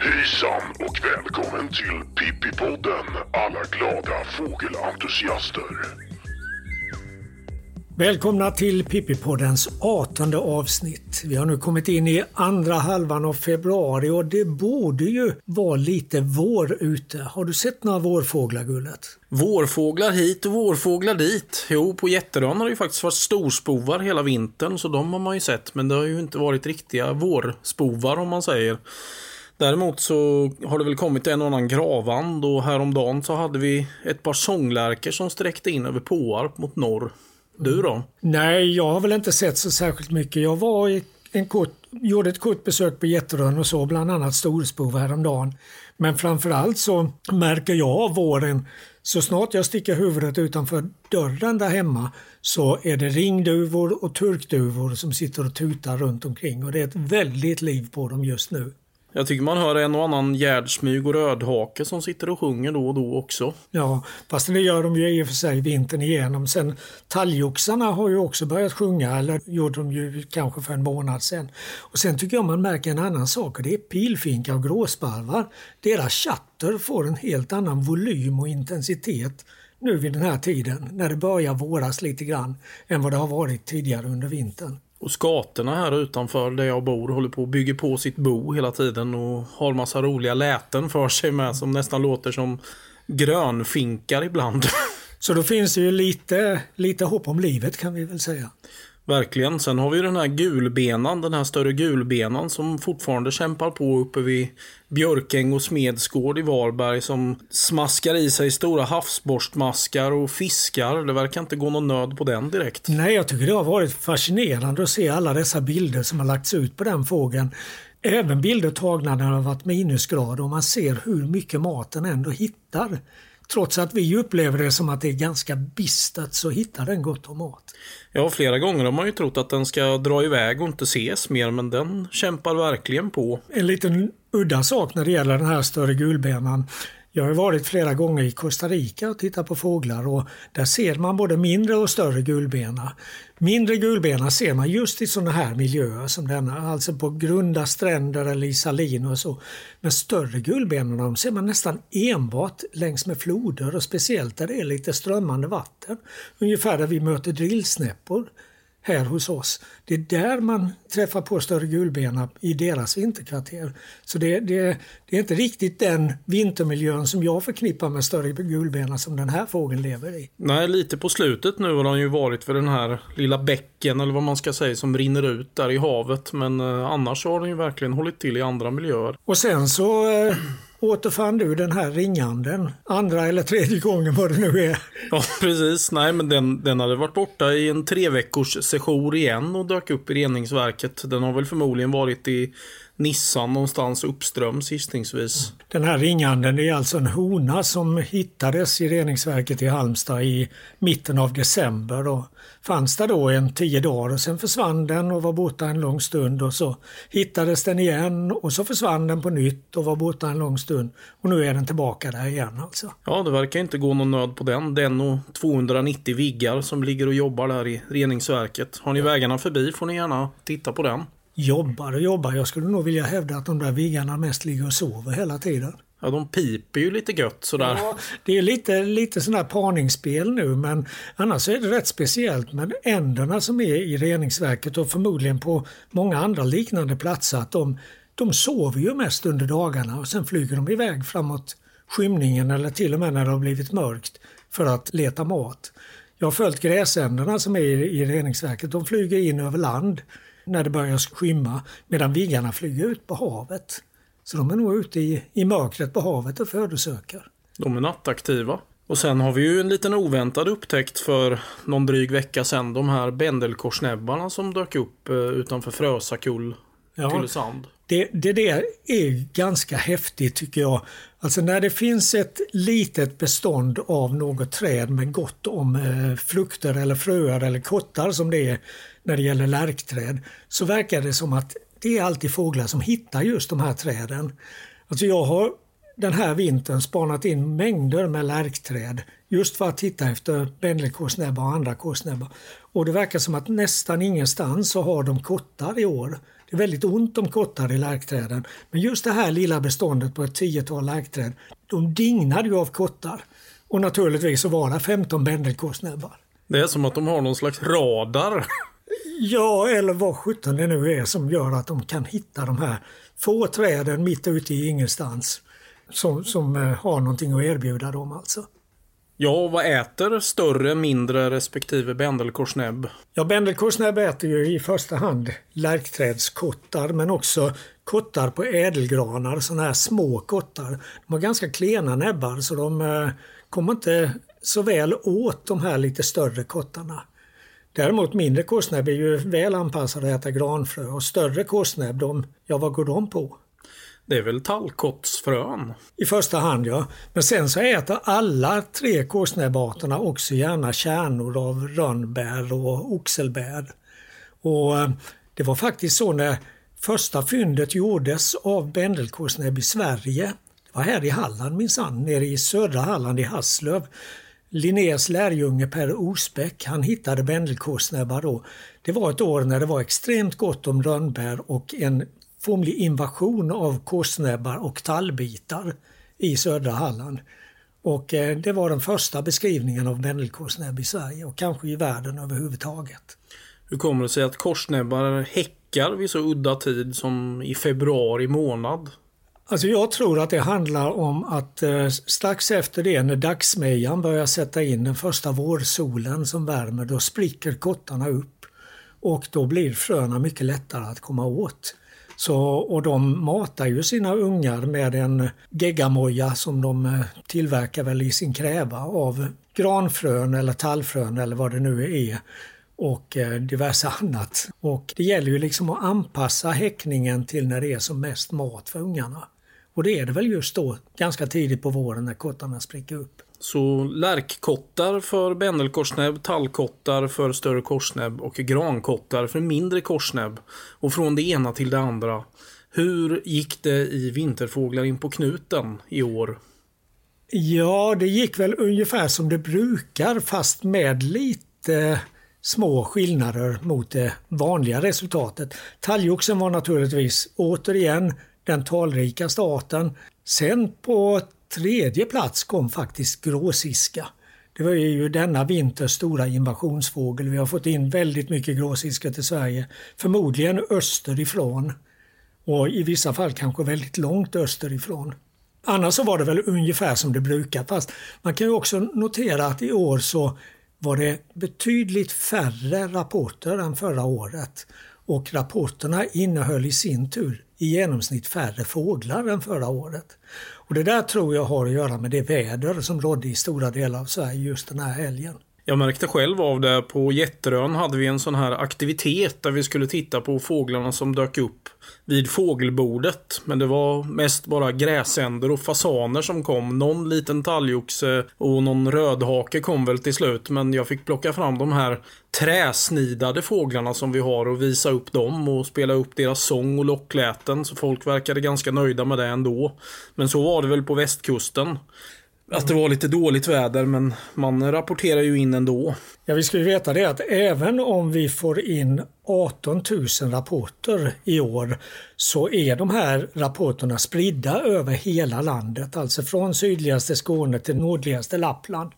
Hejsan och välkommen till Pippipodden alla glada fågelentusiaster. Välkomna till Pippipoddens 18 avsnitt. Vi har nu kommit in i andra halvan av februari och det borde ju vara lite vår ute. Har du sett några vårfåglar Gullet? Vårfåglar hit och vårfåglar dit. Jo, på Jätterön har det ju faktiskt varit storspovar hela vintern så de har man ju sett. Men det har ju inte varit riktiga vårspovar om man säger. Däremot så har det väl kommit en och annan gravand och häromdagen så hade vi ett par sånglärkor som sträckte in över Påarp mot norr. Du då? Nej, jag har väl inte sett så särskilt mycket. Jag var i en kort, gjorde ett kort besök på Jätterön och så bland annat storspov häromdagen. Men framförallt så märker jag av våren så snart jag sticker huvudet utanför dörren där hemma så är det ringduvor och turkduvor som sitter och tutar runt omkring och det är ett väldigt liv på dem just nu. Jag tycker man hör en och annan gärdsmyg och rödhake som sitter och sjunger då och då också. Ja, fast det gör de ju i och för sig vintern igenom. Sen talgoxarna har ju också börjat sjunga, eller gjorde de ju kanske för en månad sedan. Och sen tycker jag man märker en annan sak och det är pilfinkar och gråsparvar. Deras chatter får en helt annan volym och intensitet nu vid den här tiden när det börjar våras lite grann än vad det har varit tidigare under vintern. Och skatorna här utanför där jag bor håller på att bygga på sitt bo hela tiden och har massa roliga läten för sig med som nästan låter som grönfinkar ibland. Så då finns det ju lite, lite hopp om livet kan vi väl säga. Verkligen. Sen har vi den här gulbenan, den här större gulbenan som fortfarande kämpar på uppe vid Björkäng och Smedsgård i Varberg som smaskar i sig stora havsborstmaskar och fiskar. Det verkar inte gå någon nöd på den direkt. Nej, jag tycker det har varit fascinerande att se alla dessa bilder som har lagts ut på den fågeln. Även bilder tagna när det har varit minusgrader och man ser hur mycket maten ändå hittar. Trots att vi upplever det som att det är ganska bistert så hittar den gott om mat. Ja, flera gånger har man ju trott att den ska dra iväg och inte ses mer, men den kämpar verkligen på. En liten udda sak när det gäller den här större gulbenan jag har varit flera gånger i Costa Rica och tittat på fåglar och där ser man både mindre och större gulbena. Mindre gulbena ser man just i sådana här miljöer som denna, alltså på grunda stränder eller i saliner och så. Men större gulbenen de ser man nästan enbart längs med floder och speciellt där det är lite strömmande vatten. Ungefär där vi möter drillsnäppor här hos oss. Det är där man träffar på större gulbena i deras vinterkvarter. Så det, det, det, är inte riktigt den vintermiljön som jag förknippar med större gulbena som den här fågeln lever i. Nej, lite på slutet nu har den ju varit för den här lilla bäcken eller vad man ska säga som rinner ut där i havet. Men eh, annars har den ju verkligen hållit till i andra miljöer. Och sen så eh, återfann du den här ringanden andra eller tredje gången vad det nu är. Ja, precis. Nej, men den, den hade varit borta i en tre veckors session igen och dök upp i reningsverket. Den har väl förmodligen varit i Nissan någonstans uppströms gissningsvis. Den här ringanden är alltså en hona som hittades i reningsverket i Halmstad i mitten av december. Och fanns där då en tio dagar och sen försvann den och var borta en lång stund och så hittades den igen och så försvann den på nytt och var borta en lång stund. Och nu är den tillbaka där igen alltså. Ja, det verkar inte gå någon nöd på den. Den och 290 viggar som ligger och jobbar där i reningsverket. Har ni vägarna förbi får ni gärna titta på den jobbar och jobbar. Jag skulle nog vilja hävda att de där viggarna mest ligger och sover hela tiden. Ja, de piper ju lite gött sådär. Ja, det är lite, lite sådana parningsspel nu men annars är det rätt speciellt med änderna som är i reningsverket och förmodligen på många andra liknande platser att de, de sover ju mest under dagarna och sen flyger de iväg framåt skymningen eller till och med när det har blivit mörkt för att leta mat. Jag har följt gräsänderna som är i, i reningsverket. De flyger in över land när det börjar skymma medan viggarna flyger ut på havet. Så de är nog ute i, i mörkret på havet och födosöker. De är nattaktiva. Och sen har vi ju en liten oväntad upptäckt för någon dryg vecka sedan. De här bändelkorsnäbbarna som dök upp eh, utanför Frösakull, ja, Tylösand. Det, det där är ganska häftigt tycker jag. Alltså när det finns ett litet bestånd av något träd med gott om eh, frukter eller fröer eller kottar som det är när det gäller lärkträd så verkar det som att det är alltid fåglar som hittar just de här träden. Alltså jag har den här vintern spanat in mängder med lärkträd just för att titta efter bändelkåsnäbba och andra korsnäbbar. Och det verkar som att nästan ingenstans så har de kottar i år. Det är väldigt ont om kottar i lärkträden. Men just det här lilla beståndet på ett tiotal lärkträd, de dignade ju av kottar. Och naturligtvis så var det 15 bändelkorsnäbbar. Det är som att de har någon slags radar. Ja, eller vad sjutton det nu är som gör att de kan hitta de här få träden mitt ute i ingenstans. Som, som eh, har någonting att erbjuda dem alltså. Ja, vad äter större, mindre respektive bändelkorsnäbb? Ja, bändelkorsnäbb äter ju i första hand lärkträdskottar men också kottar på ädelgranar, sådana här små kottar. De har ganska klena näbbar så de eh, kommer inte så väl åt de här lite större kottarna. Däremot mindre korsnäbb är ju väl anpassade att äta granfrö och större korsnäbb, de, ja vad går de på? Det är väl tallkottsfrön? I första hand ja. Men sen så äter alla tre korsnäbbarterna också gärna kärnor av rönnbär och oxelbär. Och eh, det var faktiskt så när första fyndet gjordes av bändelkorsnäbb i Sverige. Det var här i Halland minsann, nere i södra Halland i Hasslöv. Linnés lärjunge Per Osbeck, han hittade bändelkorsnäbbar då. Det var ett år när det var extremt gott om rönnbär och en formlig invasion av korsnäbbar och tallbitar i södra Halland. Och eh, det var den första beskrivningen av bändelkorsnäbb i Sverige och kanske i världen överhuvudtaget. Hur kommer det sig att korsnäbbar häckar vid så udda tid som i februari månad? Alltså jag tror att det handlar om att eh, strax efter det när dagsmejan börjar sätta in den första vårsolen som värmer, då spricker kottarna upp. Och då blir fröna mycket lättare att komma åt. Så, och de matar ju sina ungar med en geggamoja som de eh, tillverkar väl i sin kräva av granfrön eller tallfrön eller vad det nu är och eh, diverse annat. Och det gäller ju liksom att anpassa häckningen till när det är som mest mat för ungarna. Och det är det väl just då, ganska tidigt på våren när kottarna spricker upp. Så lärkkottar för bändelkorsnäbb, tallkottar för större korsnäbb och grankottar för mindre korsnäbb. Och från det ena till det andra. Hur gick det i Vinterfåglar in på knuten i år? Ja, det gick väl ungefär som det brukar fast med lite små skillnader mot det vanliga resultatet. Talgoxen var naturligtvis återigen den talrikaste arten. Sen på tredje plats kom faktiskt gråsiska. Det var ju denna vinters stora invasionsfågel. Vi har fått in väldigt mycket gråsiska till Sverige. Förmodligen österifrån. Och i vissa fall kanske väldigt långt österifrån. Annars så var det väl ungefär som det brukar. Fast man kan ju också notera att i år så var det betydligt färre rapporter än förra året. Och rapporterna innehöll i sin tur i genomsnitt färre fåglar än förra året. Och Det där tror jag har att göra med det väder som rådde i stora delar av Sverige just den här helgen. Jag märkte själv av det. På Jätterön hade vi en sån här aktivitet där vi skulle titta på fåglarna som dök upp vid fågelbordet. Men det var mest bara gräsänder och fasaner som kom. Någon liten talgoxe och någon rödhake kom väl till slut. Men jag fick plocka fram de här träsnidade fåglarna som vi har och visa upp dem och spela upp deras sång och lockläten. Så folk verkade ganska nöjda med det ändå. Men så var det väl på västkusten. Att det var lite dåligt väder men man rapporterar ju in ändå. Ja, vi ska ju veta det att även om vi får in 18 000 rapporter i år så är de här rapporterna spridda över hela landet, alltså från sydligaste Skåne till nordligaste Lappland.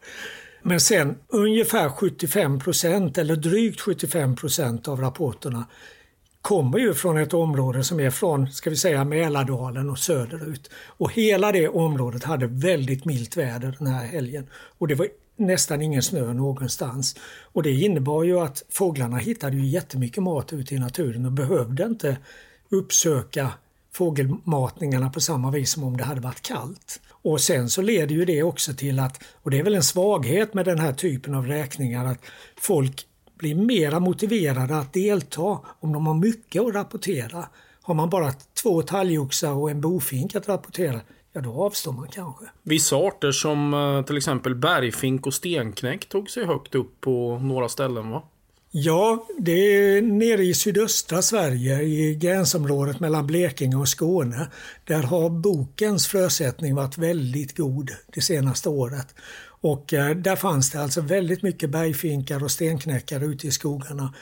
Men sen ungefär 75 procent eller drygt 75 procent av rapporterna kommer ju från ett område som är från, ska vi säga Mälardalen och söderut. Och hela det området hade väldigt milt väder den här helgen. Och det var nästan ingen snö någonstans. Och det innebar ju att fåglarna hittade ju jättemycket mat ute i naturen och behövde inte uppsöka fågelmatningarna på samma vis som om det hade varit kallt. Och sen så leder ju det också till att, och det är väl en svaghet med den här typen av räkningar, att folk blir mera motiverade att delta om de har mycket att rapportera. Har man bara två talgoxar och en bofink att rapportera, ja då avstår man kanske. Vissa arter som eh, till exempel bergfink och stenknäck tog sig högt upp på några ställen va? Ja, det är nere i sydöstra Sverige i gränsområdet mellan Blekinge och Skåne. Där har bokens frösättning varit väldigt god det senaste året. Och eh, där fanns det alltså väldigt mycket bergfinkar och stenknäckare ute i skogarna.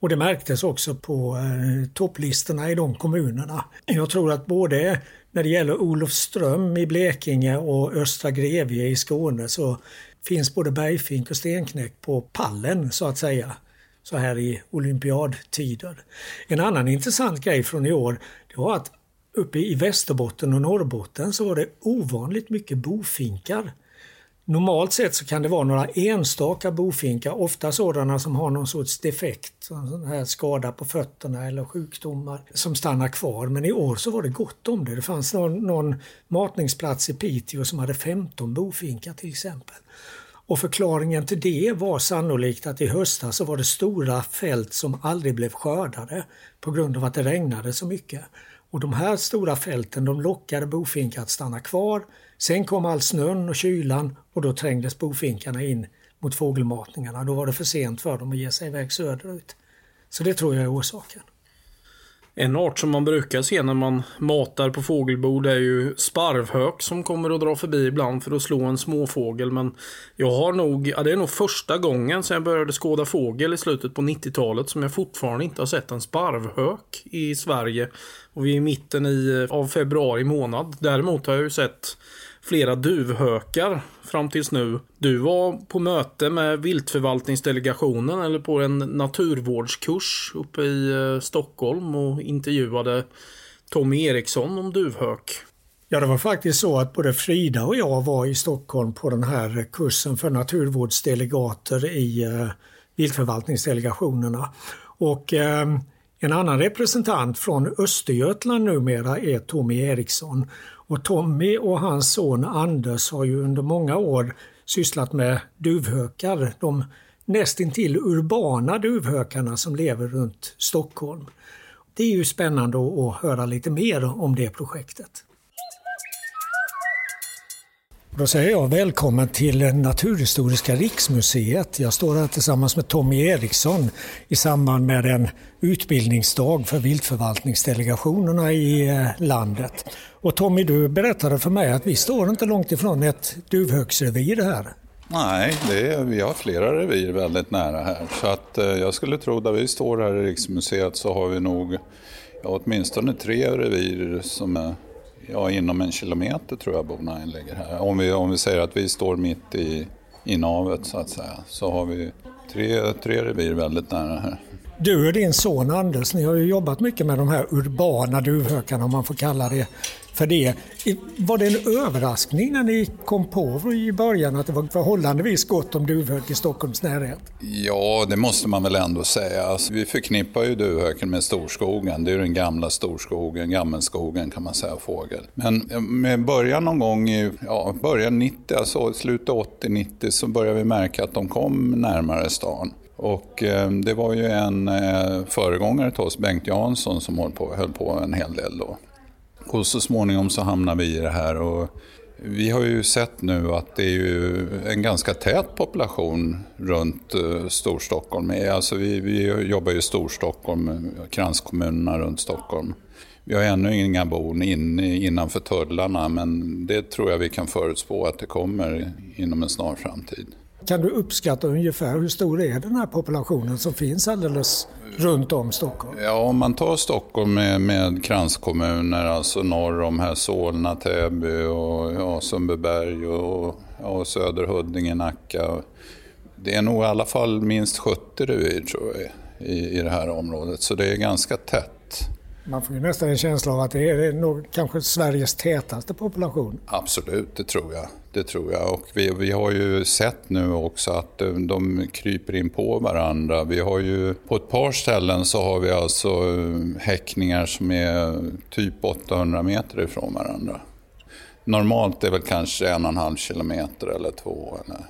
Och det märktes också på eh, topplistorna i de kommunerna. Jag tror att både när det gäller Olofström i Blekinge och Östra Grevie i Skåne så finns både bergfink och stenknäck på pallen så att säga så här i olympiadtider. En annan intressant grej från i år det var att uppe i Västerbotten och Norrbotten så var det ovanligt mycket bofinkar. Normalt sett så kan det vara några enstaka bofinkar, ofta sådana som har någon sorts defekt, sån här skada på fötterna eller sjukdomar som stannar kvar. Men i år så var det gott om det. Det fanns någon, någon matningsplats i Piteå som hade 15 bofinkar till exempel. Och förklaringen till det var sannolikt att i höstas så var det stora fält som aldrig blev skördade på grund av att det regnade så mycket. Och de här stora fälten de lockade bofinkar att stanna kvar. Sen kom all snön och kylan och då trängdes bofinkarna in mot fågelmatningarna. Då var det för sent för dem att ge sig iväg söderut. Så det tror jag är orsaken. En art som man brukar se när man matar på fågelbord är ju sparvhök som kommer att dra förbi ibland för att slå en småfågel. Men jag har nog, ja, det är nog första gången sedan jag började skåda fågel i slutet på 90-talet som jag fortfarande inte har sett en sparvhök i Sverige. Och vi är i mitten i, av februari månad. Däremot har jag ju sett flera duvhökar fram tills nu. Du var på möte med viltförvaltningsdelegationen eller på en naturvårdskurs uppe i eh, Stockholm och intervjuade Tommy Eriksson om duvhök. Ja, det var faktiskt så att både Frida och jag var i Stockholm på den här kursen för naturvårdsdelegater i eh, viltförvaltningsdelegationerna. Och eh, en annan representant från Östergötland numera är Tommy Eriksson. Och Tommy och hans son Anders har ju under många år sysslat med duvhökar. De nästintill urbana duvhökarna som lever runt Stockholm. Det är ju spännande att höra lite mer om det projektet. Då säger jag välkommen till Naturhistoriska riksmuseet. Jag står här tillsammans med Tommy Eriksson i samband med en utbildningsdag för viltförvaltningsdelegationerna i eh, landet. Och Tommy, du berättade för mig att vi står inte långt ifrån ett duvhöksrevir här. Nej, är, vi har flera revir väldigt nära här. Så att, eh, jag skulle tro där vi står här i Riksmuseet så har vi nog ja, åtminstone tre revir som är ja, inom en kilometer tror jag borna ligger här. Om vi, om vi säger att vi står mitt i, i navet så att säga, så har vi tre, tre revir väldigt nära här. Du och din son Anders, ni har ju jobbat mycket med de här urbana duvhökarna om man får kalla det för det. Var det en överraskning när ni kom på i början att det var förhållandevis gott om duvhök i Stockholms närhet? Ja, det måste man väl ändå säga. Alltså, vi förknippar ju duvhöken med storskogen. Det är den gamla storskogen, gammelskogen kan man säga, fågel. Men eh, med början någon gång i ja, början 90, alltså slutet 80-90, så började vi märka att de kom närmare stan. Och eh, det var ju en eh, föregångare till oss, Bengt Jansson, som höll på, höll på en hel del då. Och så småningom så hamnade vi i det här. Och vi har ju sett nu att det är ju en ganska tät population runt eh, Storstockholm. Alltså vi, vi jobbar ju i Storstockholm, kranskommunerna runt Stockholm. Vi har ännu inga bon in, innanför tullarna men det tror jag vi kan förutspå att det kommer inom en snar framtid. Kan du uppskatta ungefär hur stor är den här populationen som finns alldeles runt om Stockholm? Ja, om man tar Stockholm med, med kranskommuner, alltså norr om här Solna, Täby och ja, Sundbyberg och, och Söderhuddinge, Nacka. Det är nog i alla fall minst 70 revir tror jag i, i det här området, så det är ganska tätt. Man får ju nästan en känsla av att det är nog kanske Sveriges tätaste population. Absolut, det tror jag. Det tror jag. Och vi, vi har ju sett nu också att eh, de, kryper in på varandra. Vi har ju, på ett par ställen så har vi alltså eh, häckningar som är typ 800 meter ifrån varandra. Normalt är väl kanske en och en halv kilometer eller två eller,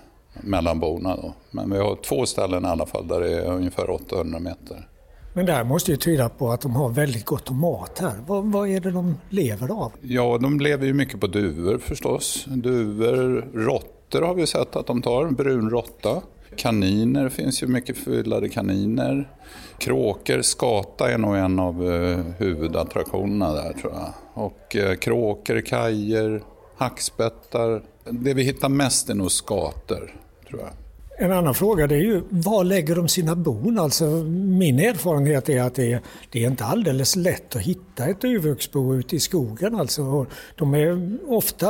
mellan borna. Då. Men vi har två ställen i alla fall där det är ungefär 800 meter. Men det här måste ju tyda på att de har väldigt gott om mat här. Vad, vad, är det de lever av? Ja, de lever ju mycket på duvor förstås. Duvor, råttor har vi sett att de tar, brun råtta. Kaniner finns ju mycket förvildade kaniner. Kråkor, skata är nog en av eh, huvudattraktionerna där tror jag. Och eh, kråkor, kajer, hackspettar. Det vi hittar mest är nog skator, tror jag. En annan fråga det är ju var lägger de sina bon? Alltså, min erfarenhet är att det är, det är inte alldeles lätt att hitta ett duvhöksbo ute i skogen. Alltså, de är ofta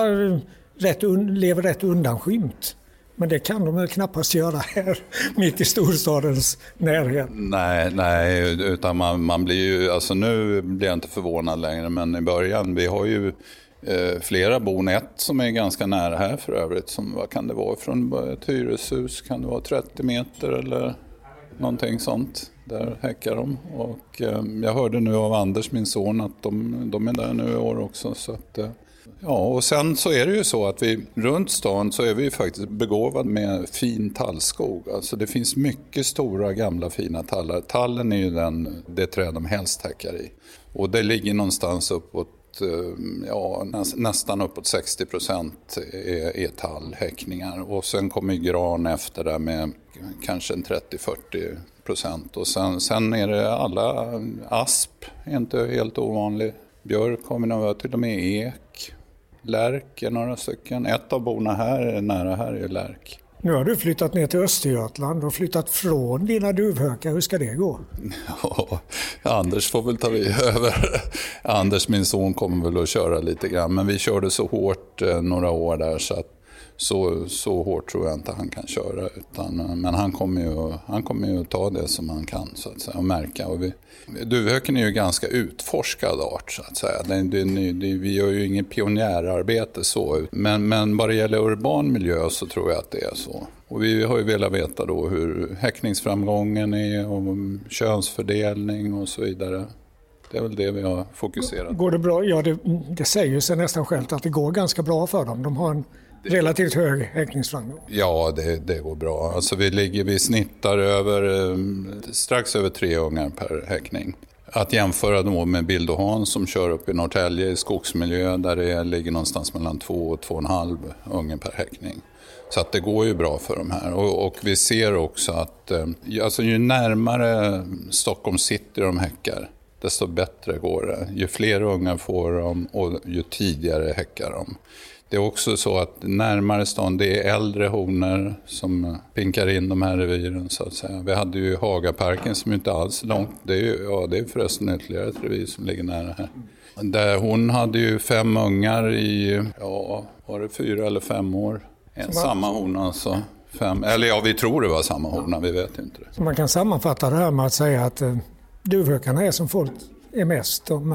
rätt un, lever rätt undanskymt. Men det kan de väl knappast göra här mitt i storstadens närhet. Nej, nej utan man, man blir ju, alltså nu blir jag inte förvånad längre, men i början, vi har ju Eh, flera bon. Ett som är ganska nära här för övrigt, som, vad kan det vara, från eh, ett hyreshus, kan det vara 30 meter eller någonting sånt. Där häckar de. Och, eh, jag hörde nu av Anders, min son, att de, de är där nu i år också. Så att, eh, Ja, och sen så är det ju så att vi runt stan så är vi ju faktiskt begåvade med fin tallskog. Alltså det finns mycket stora gamla fina tallar. Tallen är ju den, det träd de helst häckar i. Och det ligger någonstans uppåt Eh, ja, nästan uppåt 60 procent är, är tallhäckningar. Och sen kommer gran efter där med kanske en 30-40 procent. Och sen, sen är det alla, asp är inte helt ovanlig. Björk har vi nog till och med ek. Lärk är några stycken. Ett av borna här, nära här, är Lärk. Nu har du flyttat ner till Östergötland och flyttat från dina duvhökar. Hur ska det gå? Ja, Anders får väl ta över. Anders, min son, kommer väl att köra lite grann. Men vi körde så hårt eh, några år där så att så, så hårt tror jag inte han kan köra. Utan, men han kommer, ju, han kommer ju ta det som han kan så att säga, och märka. Och vi, duvhöken är ju ganska utforskad art så att säga. Det, det, det, vi gör ju inget pionjärarbete så. Men, men vad det gäller urban miljö så tror jag att det är så. Och vi har ju velat veta då hur häckningsframgången är och könsfördelning och så vidare. Det är väl det vi har fokuserat på. Går det bra? Ja, det, det säger sig nästan självt att det går ganska bra för dem. De har en relativt hög häckningsframgång. Ja, det, det går bra. Alltså vi, ligger, vi snittar över, eh, strax över tre ungar per häckning. Att jämföra då med Bild och Hans som kör upp i Norrtälje i skogsmiljö där det ligger någonstans mellan två och två och en halv unge per häckning. Så att det går ju bra för de här. Och, och vi ser också att eh, alltså ju närmare Stockholm city de häckar, desto bättre går det. Ju fler ungar får de och ju tidigare häckar de. Det är också så att närmare stan, det är äldre honor som pinkar in de här reviren så att säga. Vi hade ju Hagaparken som inte alls är långt. Det är, ju, ja, det är förresten ytterligare ett revir som ligger nära här. Där hon hade ju fem ungar i, ja, var det fyra eller fem år? En, samma hona alltså. Fem, eller ja, vi tror det var samma hona, vi vet inte det. Så man kan sammanfatta det här med att säga att eh, duvhökarna är som folk är mest. De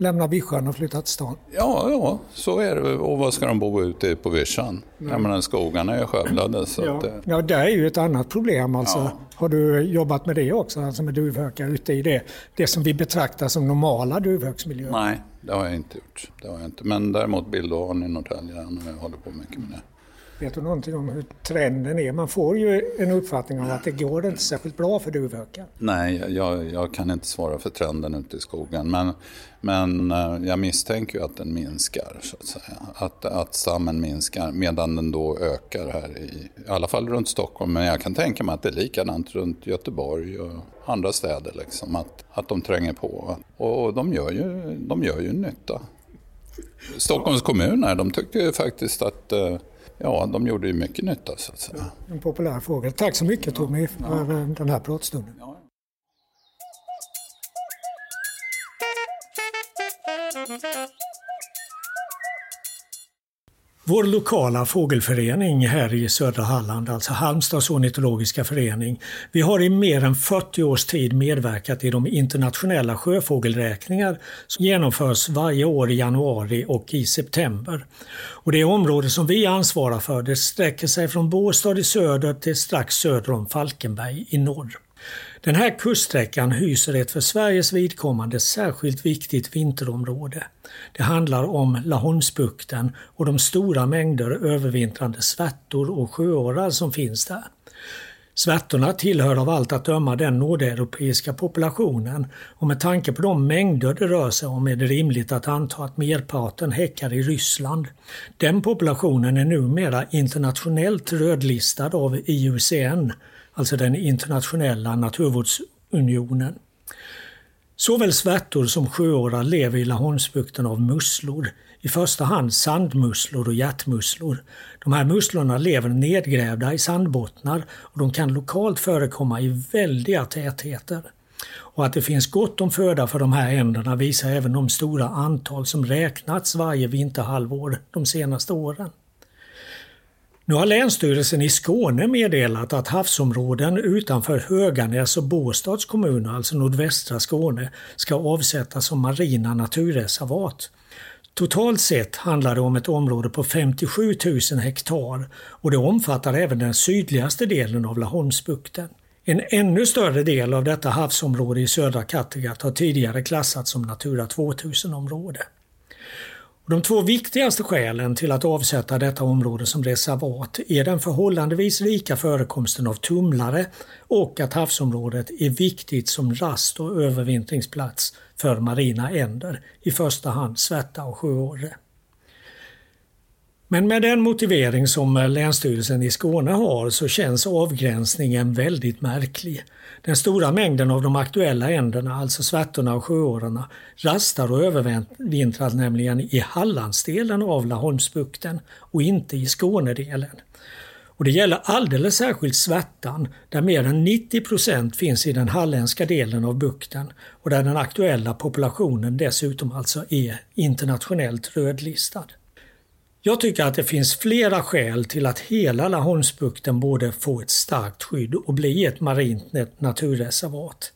eh, lämnar vischan och flyttar till stan. Ja, ja, så är det. Och vad ska de bo ute på vischan? Jag menar, skogarna är skövlade. Så ja. Att, ja, det är ju ett annat problem. Alltså. Ja. Har du jobbat med det också, alltså med duvhökar ute i det, det som vi betraktar som normala duvhöksmiljöer? Nej, det har jag inte gjort. Det har jag inte. Men däremot bild och i Norrtälje, jag håller på mycket med det. Vet du någonting om hur trenden är? Man får ju en uppfattning om att det går inte särskilt bra för duvhökar. Nej, jag, jag, kan inte svara för trenden ute i skogen. Men, men eh, jag misstänker ju att den minskar, så att säga. Att, att stammen minskar medan den då ökar här i, i alla fall runt Stockholm. Men jag kan tänka mig att det är likadant runt Göteborg och andra städer. Liksom, att, att de tränger på. Och de gör ju, de gör ju nytta. Stockholms kommun här, de tyckte ju faktiskt att eh, Ja, de gjorde ju mycket nytta så att säga. En populär fågel. Tack så mycket Tommy för ja. den här pratstunden. Ja. Vår lokala fågelförening här i södra Halland, alltså Halmstads ornitologiska förening, vi har i mer än 40 års tid medverkat i de internationella sjöfågelräkningar som genomförs varje år i januari och i september. Och det område som vi ansvarar för det sträcker sig från Båstad i söder till strax söder om Falkenberg i norr. Den här kuststräckan hyser ett för Sveriges vidkommande särskilt viktigt vinterområde. Det handlar om Laholmsbukten och de stora mängder övervintrande svärtor och sjöorrar som finns där. Svärtorna tillhör av allt att döma den nordeuropeiska populationen och med tanke på de mängder det rör sig om är det rimligt att anta att merparten häckar i Ryssland. Den populationen är numera internationellt rödlistad av IUCN, alltså den internationella naturvårdsunionen. Såväl svärtor som sjöårar lever i Laholmsbukten av musslor, i första hand sandmusslor och hjärtmusslor. De här musslorna lever nedgrävda i sandbottnar och de kan lokalt förekomma i väldiga tätheter. Och att det finns gott om föda för de här änderna visar även de stora antal som räknats varje vinterhalvår de senaste åren. Nu har Länsstyrelsen i Skåne meddelat att havsområden utanför Höganäs och Båstads kommuner, alltså nordvästra Skåne, ska avsättas som marina naturreservat. Totalt sett handlar det om ett område på 57 000 hektar och det omfattar även den sydligaste delen av Laholmsbukten. En ännu större del av detta havsområde i södra Kattegatt har tidigare klassats som Natura 2000-område. De två viktigaste skälen till att avsätta detta område som reservat är den förhållandevis rika förekomsten av tumlare och att havsområdet är viktigt som rast och övervintringsplats för marina änder, i första hand svärta och sjöorre. Men med den motivering som eh, Länsstyrelsen i Skåne har så känns avgränsningen väldigt märklig. Den stora mängden av de aktuella änderna, alltså svärtorna och sjöårarna, rastar och övervintrar nämligen i Hallandsdelen av Laholmsbukten och inte i Skånedelen. Och det gäller alldeles särskilt svärtan där mer än 90% finns i den halländska delen av bukten och där den aktuella populationen dessutom alltså är internationellt rödlistad. Jag tycker att det finns flera skäl till att hela Laholmsbukten borde få ett starkt skydd och bli ett marint naturreservat.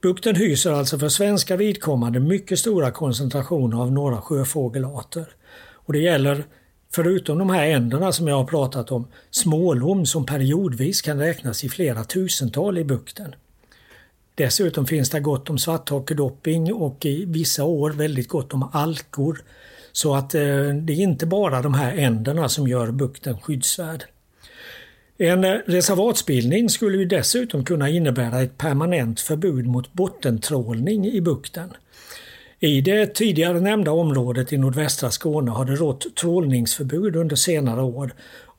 Bukten hyser alltså för svenska vidkommande mycket stora koncentrationer av några sjöfågelarter. Och det gäller, förutom de här änderna som jag har pratat om, smålom som periodvis kan räknas i flera tusental i bukten. Dessutom finns det gott om svarthakedopping och i vissa år väldigt gott om alkor så att eh, det är inte bara de här änderna som gör bukten skyddsvärd. En eh, reservatsbildning skulle ju dessutom kunna innebära ett permanent förbud mot bottentrålning i bukten. I det tidigare nämnda området i nordvästra Skåne har det rått trålningsförbud under senare år.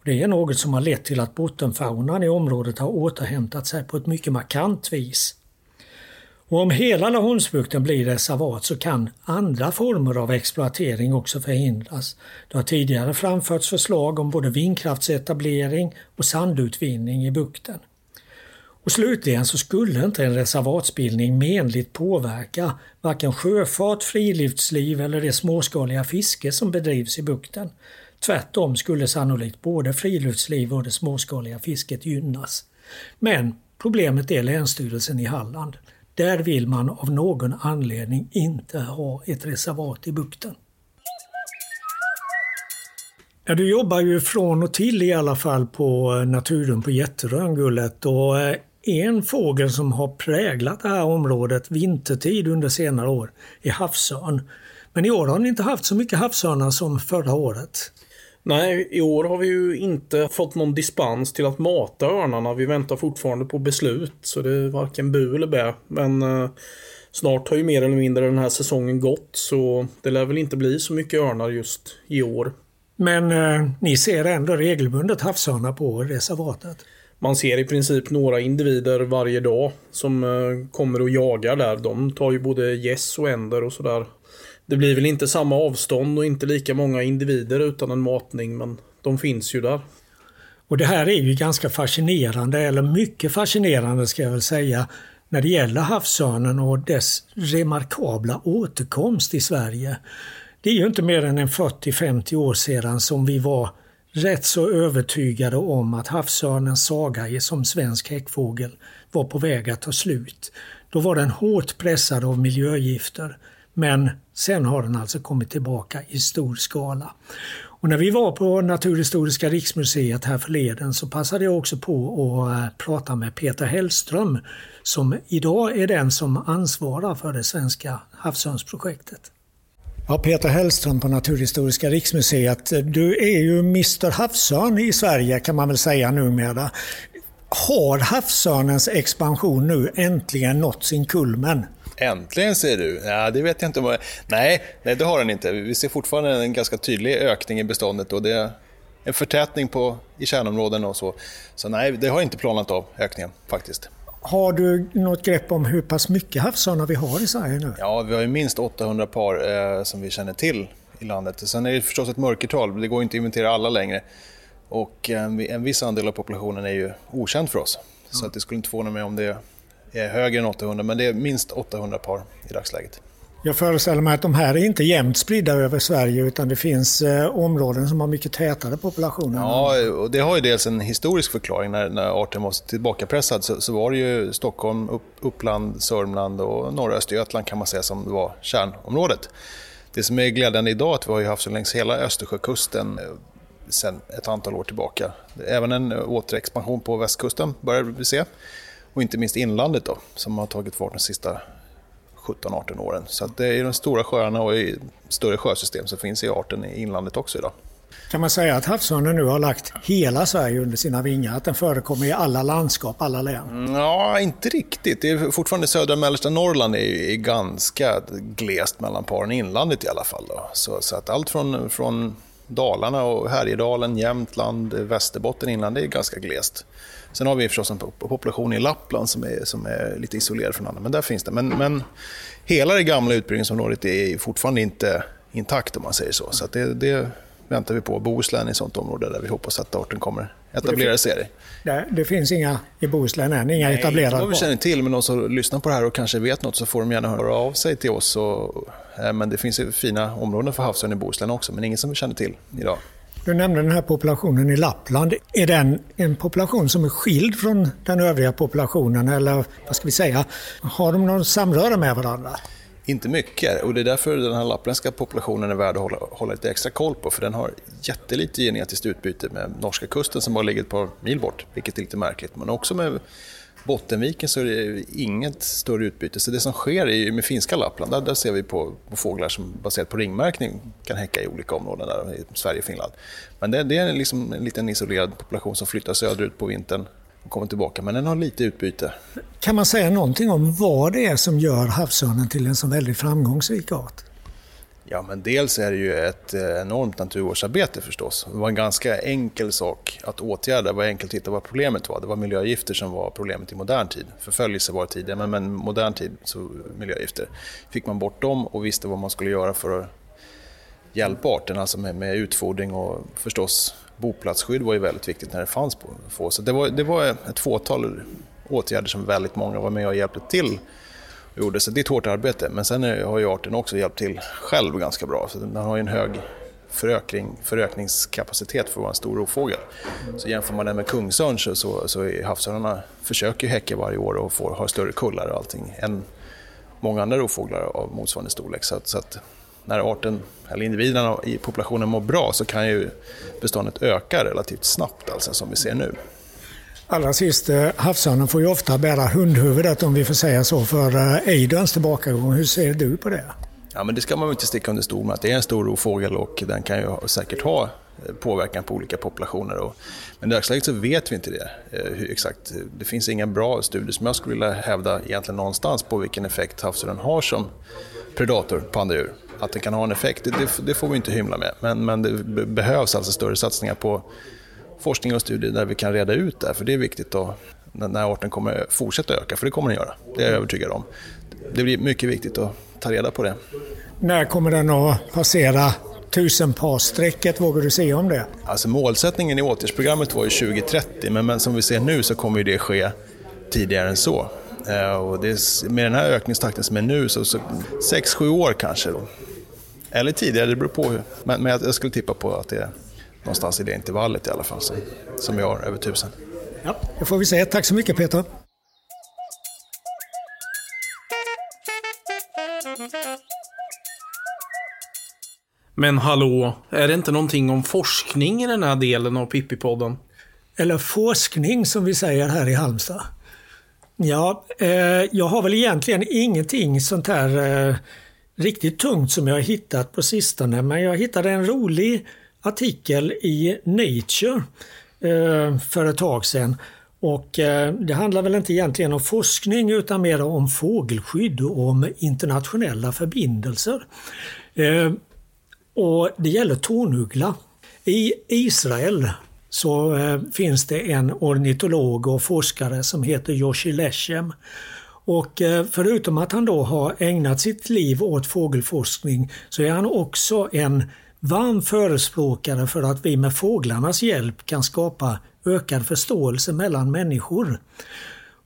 Det är något som har lett till att bottenfaunan i området har återhämtat sig på ett mycket markant vis. Och om hela Laholmsbukten blir reservat så kan andra former av exploatering också förhindras. Det har tidigare framförts förslag om både vindkraftsetablering och sandutvinning i bukten. Och slutligen så skulle inte en reservatsbildning menligt påverka varken sjöfart, friluftsliv eller det småskaliga fiske som bedrivs i bukten. Tvärtom skulle sannolikt både friluftsliv och det småskaliga fisket gynnas. Men problemet är Länsstyrelsen i Halland. Där vill man av någon anledning inte ha ett reservat i bukten. Ja, du jobbar ju från och till i alla fall på eh, naturen på Jätterön, Gullet. Och eh, en fågel som har präglat det här området vintertid under senare år är havsörn. Men i år har ni inte haft så mycket havsörnar som förra året. Nej, i år har vi ju inte fått någon dispens till att mata örnarna. Vi väntar fortfarande på beslut, så det är varken bu eller bä. Men eh, snart har ju mer eller mindre den här säsongen gått, så det lär väl inte bli så mycket örnar just i år. Men eh, ni ser ändå regelbundet havsörnar på reservatet? Man ser i princip några individer varje dag som eh, kommer och jagar där. De tar ju både gäss och änder och sådär. Det blir väl inte samma avstånd och inte lika många individer utan en matning, men de finns ju där. Och det här är ju ganska fascinerande, eller mycket fascinerande ska jag väl säga, när det gäller havsörnen och dess remarkabla återkomst i Sverige. Det är ju inte mer än en 40-50 år sedan som vi var rätt så övertygade om att havsörnens saga som svensk häckfågel var på väg att ta slut. Då var den hårt pressad av miljögifter. Men sen har den alltså kommit tillbaka i stor skala. Och när vi var på Naturhistoriska riksmuseet här förleden så passade jag också på att eh, prata med Peter Hellström som idag är den som ansvarar för det svenska havsörnsprojektet. Ja, Peter Hellström på Naturhistoriska riksmuseet. Du är ju Mr Havsörn i Sverige kan man väl säga numera. Har havsörnens expansion nu äntligen nått sin kulmen? Äntligen säger du? Ja, det vet jag inte nej, nej, det har den inte. Vi ser fortfarande en ganska tydlig ökning i beståndet och det är en förtätning på, i kärnområden och så. Så nej, det har inte planat av ökningen faktiskt. Har du något grepp om hur pass mycket havsörnar vi har i Sverige nu? Ja, vi har ju minst 800 par eh, som vi känner till i landet. Sen är det förstås ett mörkertal, det går inte att inventera alla längre. Och en, eh, en viss andel av populationen är ju okänd för oss. Så att det skulle inte förvåna mig om det högre än 800, men det är minst 800 par i dagsläget. Jag föreställer mig att de här är inte jämnt spridda över Sverige utan det finns eh, områden som har mycket tätare populationer. Ja, och det har ju dels en historisk förklaring. När, när arten var tillbakapressad så, så var det ju Stockholm, upp, Uppland, Sörmland och norra Östergötland kan man säga som var kärnområdet. Det som är glädjande idag är att vi har haft så längs hela Östersjökusten eh, sedan ett antal år tillbaka. Även en återexpansion på västkusten börjar vi se. Och inte minst inlandet då, som har tagit fart de sista 17-18 åren. Så det är de stora sjöarna och i större sjösystem som finns i arten i inlandet också idag. Kan man säga att havsörnen nu har lagt hela Sverige under sina vingar? Att den förekommer i alla landskap, alla län? Mm, ja, inte riktigt. Det är fortfarande södra och mellersta Norrland är, ganska glest mellan paren inlandet i alla fall. Då. Så, så, att allt från, från Dalarna och Härjedalen, Jämtland, Västerbotten inland, det är ganska glest. Sen har vi förstås en population i Lappland som är, som är lite isolerad från andra, men där finns det. Men, men hela det gamla utbrytningsområdet är fortfarande inte intakt om man säger så. Så det, det, väntar vi på. Bohuslän är ett sånt område där vi hoppas att arten kommer etablera sig. Det, det finns inga i Bohuslän än, inga Nej, etablerade? Nej, vi känner till, men de som lyssnar på det här och kanske vet något så får de gärna höra av sig till oss. Och, eh, men det finns fina områden för havsörn i Bohuslän också, men ingen som vi känner till idag. Du nämnde den här populationen i Lappland. Är den en population som är skild från den övriga populationen eller vad ska vi säga, har de någon samröre med varandra? Inte mycket och det är därför den här lappländska populationen är värd att hålla, hålla lite extra koll på för den har jättelite genetiskt utbyte med norska kusten som bara ligger ett par mil bort, vilket är lite märkligt. Men också med Bottenviken så är det inget större utbyte. Så det som sker är med finska Lappland, där, där ser vi på, på, fåglar som baserat på ringmärkning kan häcka i olika områden där, i Sverige och Finland. Men det, det är liksom en liten isolerad population som flyttar söderut på vintern och kommer tillbaka, men den har lite utbyte. Kan man säga någonting om vad det är som gör havsörnen till en så väldigt framgångsrik art? Ja, men dels är det ju ett eh, enormt naturvårdsarbete förstås. Det var en ganska enkel sak att åtgärda. Det var enkelt att hitta vad problemet var. Det var miljögifter som var problemet i modern tid. Förföljelse var tidigare, men, men modern tid så miljögifter. Fick man bort dem och visste vad man skulle göra för att hjälpa arten, alltså med, med utfodring och förstås boplatsskydd var ju väldigt viktigt när det fanns på få. Så det var, det var ett fåtal åtgärder som väldigt många var med och hjälpte till gjorde. Så det är ett hårt arbete. Men sen har ju arten också hjälpt till själv ganska bra. Så den har ju en hög förökning, förökningskapacitet för att vara en stor rovfågel. Så jämför man den med kungsörn så, så, så är havsörnarna försöker häcka varje år och får, har större kullar och allting än många andra rovfåglar av motsvarande storlek. Så, att, så att när arten, eller individerna i populationen mår bra så kan ju beståndet öka relativt snabbt, alltså som vi ser nu. Allra sist, eh, havsörnen får ju ofta bära hundhuvudet om vi får säga så för eh, ejderns tillbakagång. Hur ser du på det? Ja, men det ska man inte sticka under stol med. Att det är en stor rovfågel och den kan ju säkert ha eh, påverkan på olika populationer. Men i dagsläget så vet vi inte det eh, hur exakt. Det finns inga bra studier som jag skulle vilja hävda egentligen någonstans på vilken effekt havsörnen har som predator på andra djur. Att den kan ha en effekt, det, det, det får vi inte hymla med. Men, men det behövs alltså större satsningar på forskning och studier där vi kan reda ut det här, för det är viktigt då, när arten kommer fortsätta öka, för det kommer den göra. Det är jag övertygad om. Det blir mycket viktigt att ta reda på det. När kommer den att passera tusenparsstrecket, vågar du säga om det? Alltså målsättningen i åtgärdsprogrammet var ju 2030, men, men som vi ser nu så kommer det ske tidigare än så. Eh, och är, med den här ökningstakten som är nu, så, så 6-7 år kanske. Då. Eller tidigare, det beror på. Men, men jag skulle tippa på att det är någonstans i det intervallet i alla fall, som, som vi har över tusen. Ja, det får vi se. Tack så mycket Peter. Men hallå, är det inte någonting om forskning i den här delen av Pippi-podden? Eller forskning som vi säger här i Halmstad. Ja, eh, jag har väl egentligen ingenting sånt här eh, riktigt tungt som jag har hittat på sistone, men jag hittade en rolig artikel i Nature eh, för ett tag sedan Och eh, det handlar väl inte egentligen om forskning utan mer om fågelskydd och om internationella förbindelser. Eh, och det gäller tornuggla. I Israel så finns det en ornitolog och forskare som heter Yoshi Leshem. Och förutom att han då har ägnat sitt liv åt fågelforskning så är han också en varm förespråkare för att vi med fåglarnas hjälp kan skapa ökad förståelse mellan människor.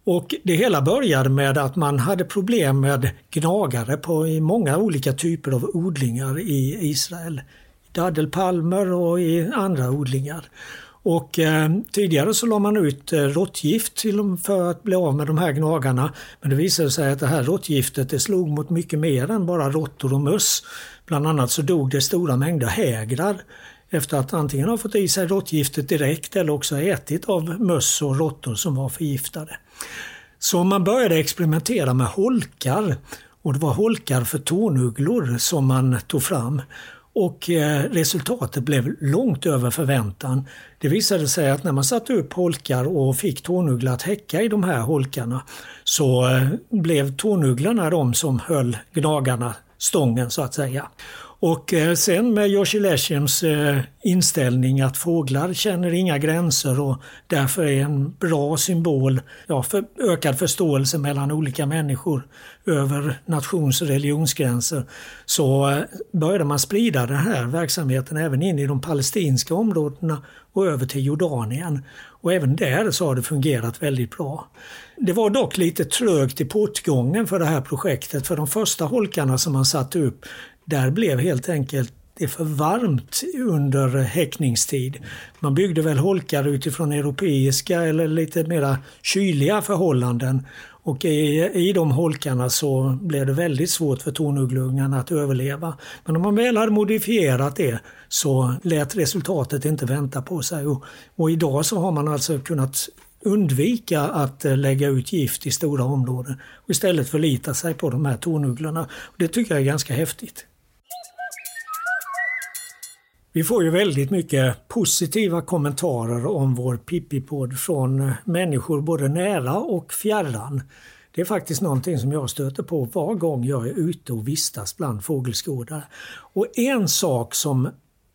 Och Det hela började med att man hade problem med gnagare på i många olika typer av odlingar i Israel. Daddelpalmer och i andra odlingar. Och eh, tidigare så la man ut eh, råttgift till, för att bli av med de här gnagarna. Men det visade sig att det här råttgiftet det slog mot mycket mer än bara råttor och möss. Bland annat så dog det stora mängder hägrar efter att antingen ha fått i sig råttgiftet direkt eller också ätit av möss och råttor som var förgiftade. Så man började experimentera med holkar och det var holkar för tornugglor som man tog fram. Och eh, resultatet blev långt över förväntan. Det visade sig att när man satte upp holkar och fick tånuggla att häcka i de här holkarna så eh, blev tånugglarna de som höll gnagarna stången så att säga. Och eh, sen med Joshi Leshems eh, inställning att fåglar känner inga gränser och därför är en bra symbol ja, för ökad förståelse mellan olika människor över nations och religionsgränser så eh, började man sprida den här verksamheten även in i de palestinska områdena och över till Jordanien. Och även där så har det fungerat väldigt bra. Det var dock lite trögt i portgången för det här projektet för de första holkarna som man satte upp där blev helt enkelt det för varmt under häckningstid. Man byggde väl holkar utifrån europeiska eller lite mera kyliga förhållanden. Och i, i de holkarna så blev det väldigt svårt för tornugglungarna att överleva. Men om man väl hade modifierat det så lät resultatet inte vänta på sig. Och, och idag så har man alltså kunnat undvika att eh, lägga ut gift i stora områden och istället förlita sig på de här tornugglorna. Det tycker jag är ganska häftigt. Vi får ju väldigt mycket positiva kommentarer om vår Pippi-podd från eh, människor både nära och fjärran. Det är faktiskt någonting som jag stöter på var gång jag är ute och vistas bland fågelskådare. Och en sak som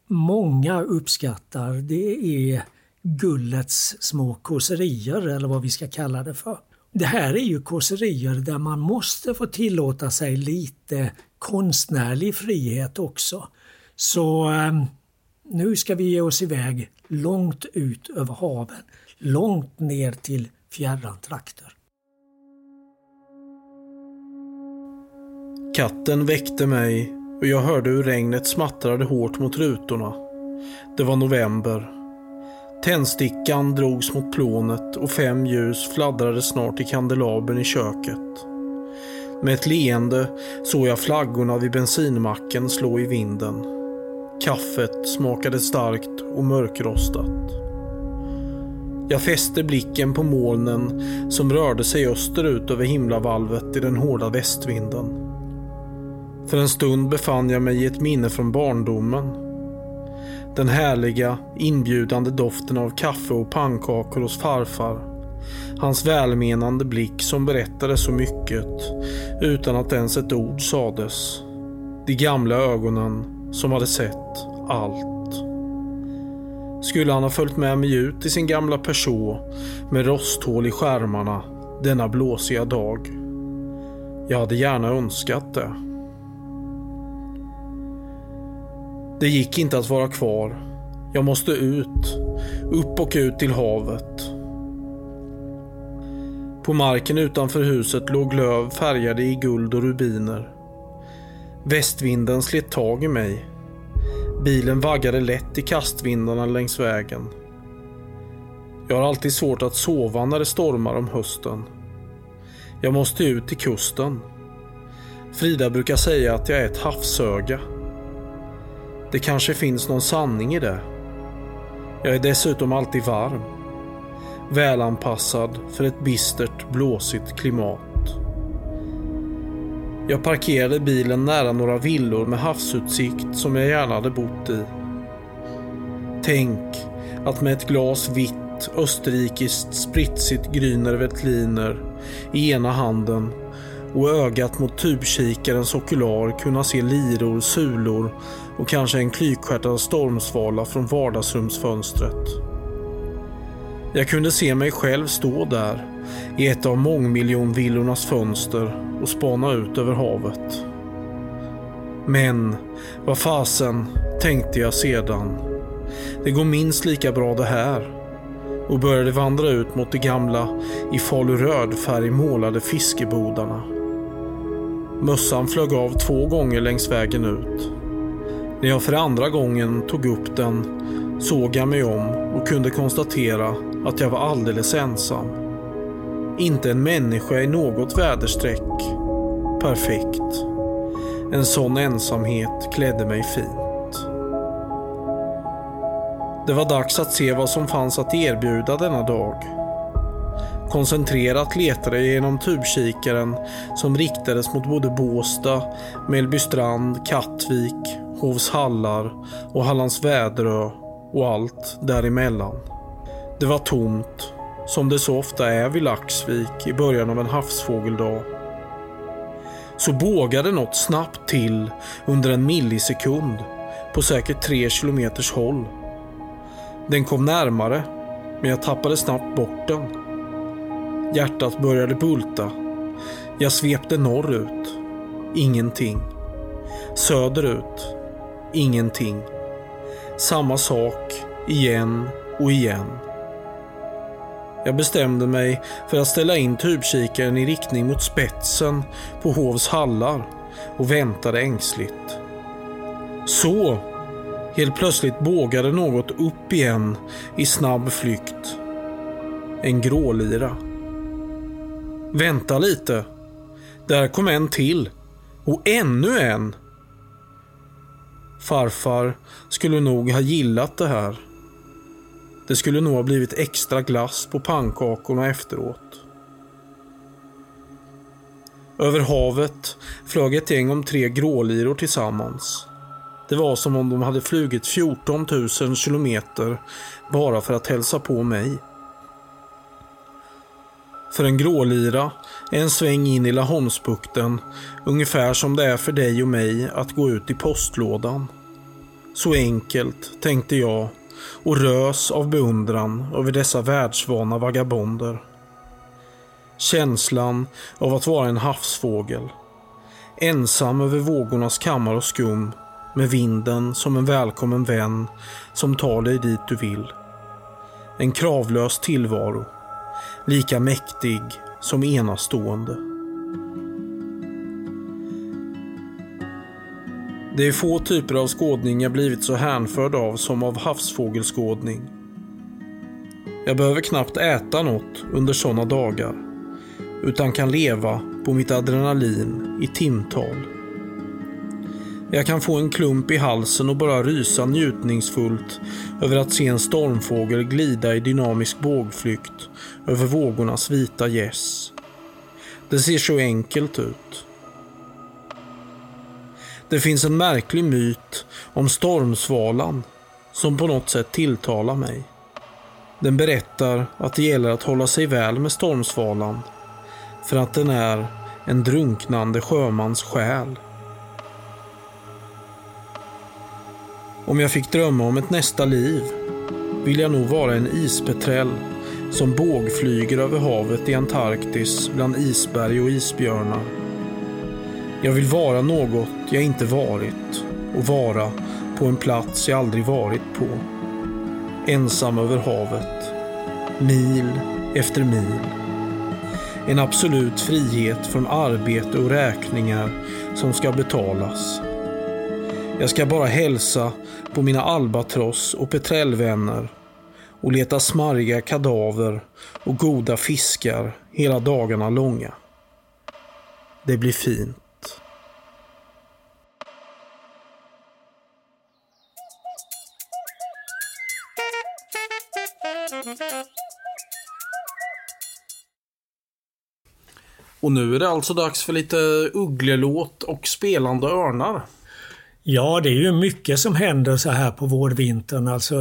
många uppskattar det är gullets små kåserier eller vad vi ska kalla det för. Det här är ju kåserier där man måste få tillåta sig lite konstnärlig frihet också. Så eh, nu ska vi ge oss iväg långt ut över haven, långt ner till fjärran trakter. Katten väckte mig och jag hörde hur regnet smattrade hårt mot rutorna. Det var november. Tändstickan drogs mot plånet och fem ljus fladdrade snart i kandelabern i köket. Med ett leende såg jag flaggorna vid bensinmacken slå i vinden. Kaffet smakade starkt och mörkrostat. Jag fäste blicken på molnen som rörde sig österut över himlavalvet i den hårda västvinden. För en stund befann jag mig i ett minne från barndomen. Den härliga, inbjudande doften av kaffe och pannkakor hos farfar. Hans välmenande blick som berättade så mycket utan att ens ett ord sades. De gamla ögonen som hade sett allt. Skulle han ha följt med mig ut i sin gamla Peugeot med rosthål i skärmarna denna blåsiga dag? Jag hade gärna önskat det. Det gick inte att vara kvar. Jag måste ut. Upp och ut till havet. På marken utanför huset låg löv färgade i guld och rubiner. Västvinden slet tag i mig. Bilen vaggade lätt i kastvindarna längs vägen. Jag har alltid svårt att sova när det stormar om hösten. Jag måste ut till kusten. Frida brukar säga att jag är ett havsöga. Det kanske finns någon sanning i det. Jag är dessutom alltid varm. Välanpassad för ett bistert, blåsigt klimat. Jag parkerade bilen nära några villor med havsutsikt som jag gärna hade bott i. Tänk att med ett glas vitt österrikiskt spritsigt Grüner Veltliner i ena handen och ögat mot tubkikarens okular kunna se liror, sulor och kanske en klykstjärtad stormsvala från vardagsrumsfönstret. Jag kunde se mig själv stå där i ett av mångmiljonvillornas fönster och spana ut över havet. Men vad fasen, tänkte jag sedan. Det går minst lika bra det här. Och började vandra ut mot de gamla i faluröd färg målade fiskebodarna. Mössan flög av två gånger längs vägen ut. När jag för andra gången tog upp den såg jag mig om och kunde konstatera att jag var alldeles ensam. Inte en människa i något väderstreck. Perfekt. En sån ensamhet klädde mig fint. Det var dags att se vad som fanns att erbjuda denna dag. Koncentrerat letade jag genom tubkikaren som riktades mot både Båsta, Mellbystrand, Kattvik, Hovshallar och Hallands Väderö och allt däremellan. Det var tomt, som det så ofta är vid Laxvik i början av en havsfågeldag. Så bågade något snabbt till under en millisekund på säkert tre kilometers håll. Den kom närmare, men jag tappade snabbt bort den. Hjärtat började bulta. Jag svepte norrut. Ingenting. Söderut. Ingenting. Samma sak igen och igen. Jag bestämde mig för att ställa in tubkikaren i riktning mot spetsen på Hovs hallar och väntade ängsligt. Så! Helt plötsligt bågade något upp igen i snabb flykt. En grålira. Vänta lite. Där kom en till. Och ännu en. Farfar skulle nog ha gillat det här. Det skulle nog ha blivit extra glass på pannkakorna efteråt. Över havet flög ett gäng om tre gråliror tillsammans. Det var som om de hade flugit 14 000 kilometer bara för att hälsa på mig. För en grålira är en sväng in i Laholmsbukten ungefär som det är för dig och mig att gå ut i postlådan. Så enkelt, tänkte jag och rös av beundran över dessa världsvana vagabonder. Känslan av att vara en havsfågel. Ensam över vågornas kammar och skum med vinden som en välkommen vän som tar dig dit du vill. En kravlös tillvaro. Lika mäktig som enastående. Det är få typer av skådning jag blivit så hänförd av som av havsfågelskådning. Jag behöver knappt äta något under sådana dagar, utan kan leva på mitt adrenalin i timtal. Jag kan få en klump i halsen och bara rysa njutningsfullt över att se en stormfågel glida i dynamisk bågflykt över vågornas vita gäss. Det ser så enkelt ut. Det finns en märklig myt om stormsvalan som på något sätt tilltalar mig. Den berättar att det gäller att hålla sig väl med stormsvalan för att den är en drunknande sjömans själ. Om jag fick drömma om ett nästa liv vill jag nog vara en ispetrell som bågflyger över havet i Antarktis bland isberg och isbjörnar. Jag vill vara något jag inte varit och vara på en plats jag aldrig varit på. Ensam över havet. Mil efter mil. En absolut frihet från arbete och räkningar som ska betalas. Jag ska bara hälsa på mina albatross och petrellvänner och leta smarriga kadaver och goda fiskar hela dagarna långa. Det blir fint. Och nu är det alltså dags för lite ugglelåt och spelande örnar. Ja, det är ju mycket som händer så här på vårvintern. Alltså,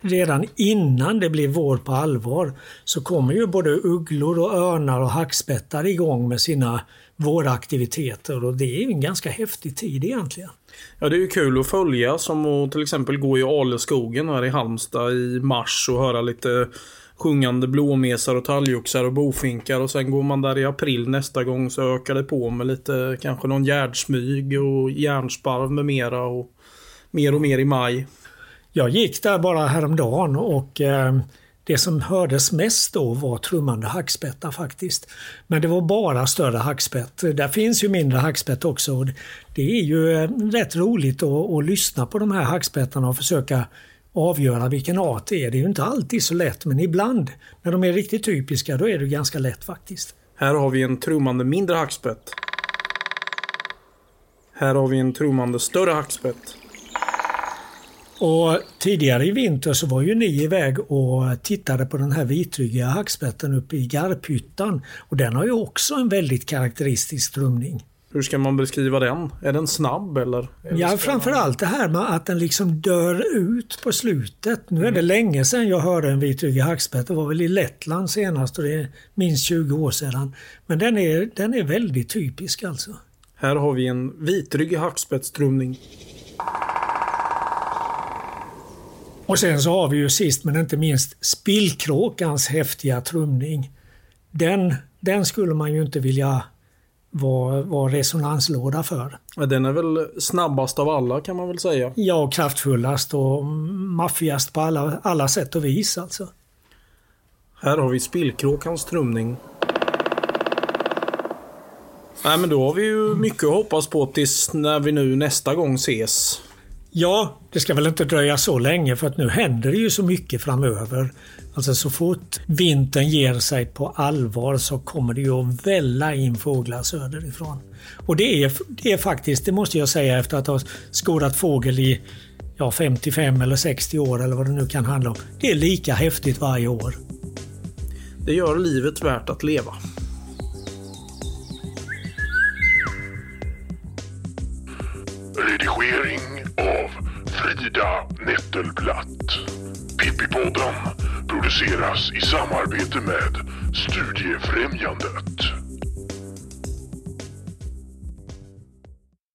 redan innan det blir vår på allvar så kommer ju både ugglor och örnar och hackspettar igång med sina våraktiviteter och det är ju en ganska häftig tid egentligen. Ja, det är ju kul att följa som att till exempel gå i Aleskogen här i Halmstad i mars och höra lite sjungande blåmesar och talgoxar och bofinkar och sen går man där i april nästa gång så ökar det på med lite kanske någon gärdsmyg och järnsparv med mera och mer och mer i maj. Jag gick där bara häromdagen och eh, det som hördes mest då var trummande hackspettar faktiskt. Men det var bara större hackspett. Där finns ju mindre hackspett också. Det är ju eh, rätt roligt att, att lyssna på de här hackspettarna och försöka avgöra vilken art det är. Det är ju inte alltid så lätt men ibland när de är riktigt typiska då är det ganska lätt faktiskt. Här har vi en trummande mindre hackspett. Här har vi en trummande större hackspett. Och tidigare i vinter så var ju ni iväg och tittade på den här vitryggiga hackspetten uppe i Garphyttan. Och den har ju också en väldigt karaktäristisk strumning. Hur ska man beskriva den? Är den snabb eller? Ja, framförallt det här med att den liksom dör ut på slutet. Nu är det länge sedan jag hörde en vitryggig hackspett. Det var väl i Lettland senast och det är minst 20 år sedan. Men den är, den är väldigt typisk alltså. Här har vi en vitryggig hackspettsstrumning. Och sen så har vi ju sist men inte minst spillkråkans häftiga trumning. Den, den skulle man ju inte vilja vara, vara resonanslåda för. Den är väl snabbast av alla kan man väl säga? Ja, kraftfullast och maffigast på alla, alla sätt och vis alltså. Här har vi spillkråkans trumning. Nej men då har vi ju mycket att hoppas på tills när vi nu nästa gång ses. Ja, det ska väl inte dröja så länge för att nu händer det ju så mycket framöver. Alltså så fort vintern ger sig på allvar så kommer det ju att välla in fåglar söderifrån. Och det är, det är faktiskt, det måste jag säga efter att ha skådat fågel i ja, 55 eller 60 år eller vad det nu kan handla om. Det är lika häftigt varje år. Det gör livet värt att leva. Av Frida Nettelblatt. Pippipodden produceras i samarbete med Studiefrämjandet.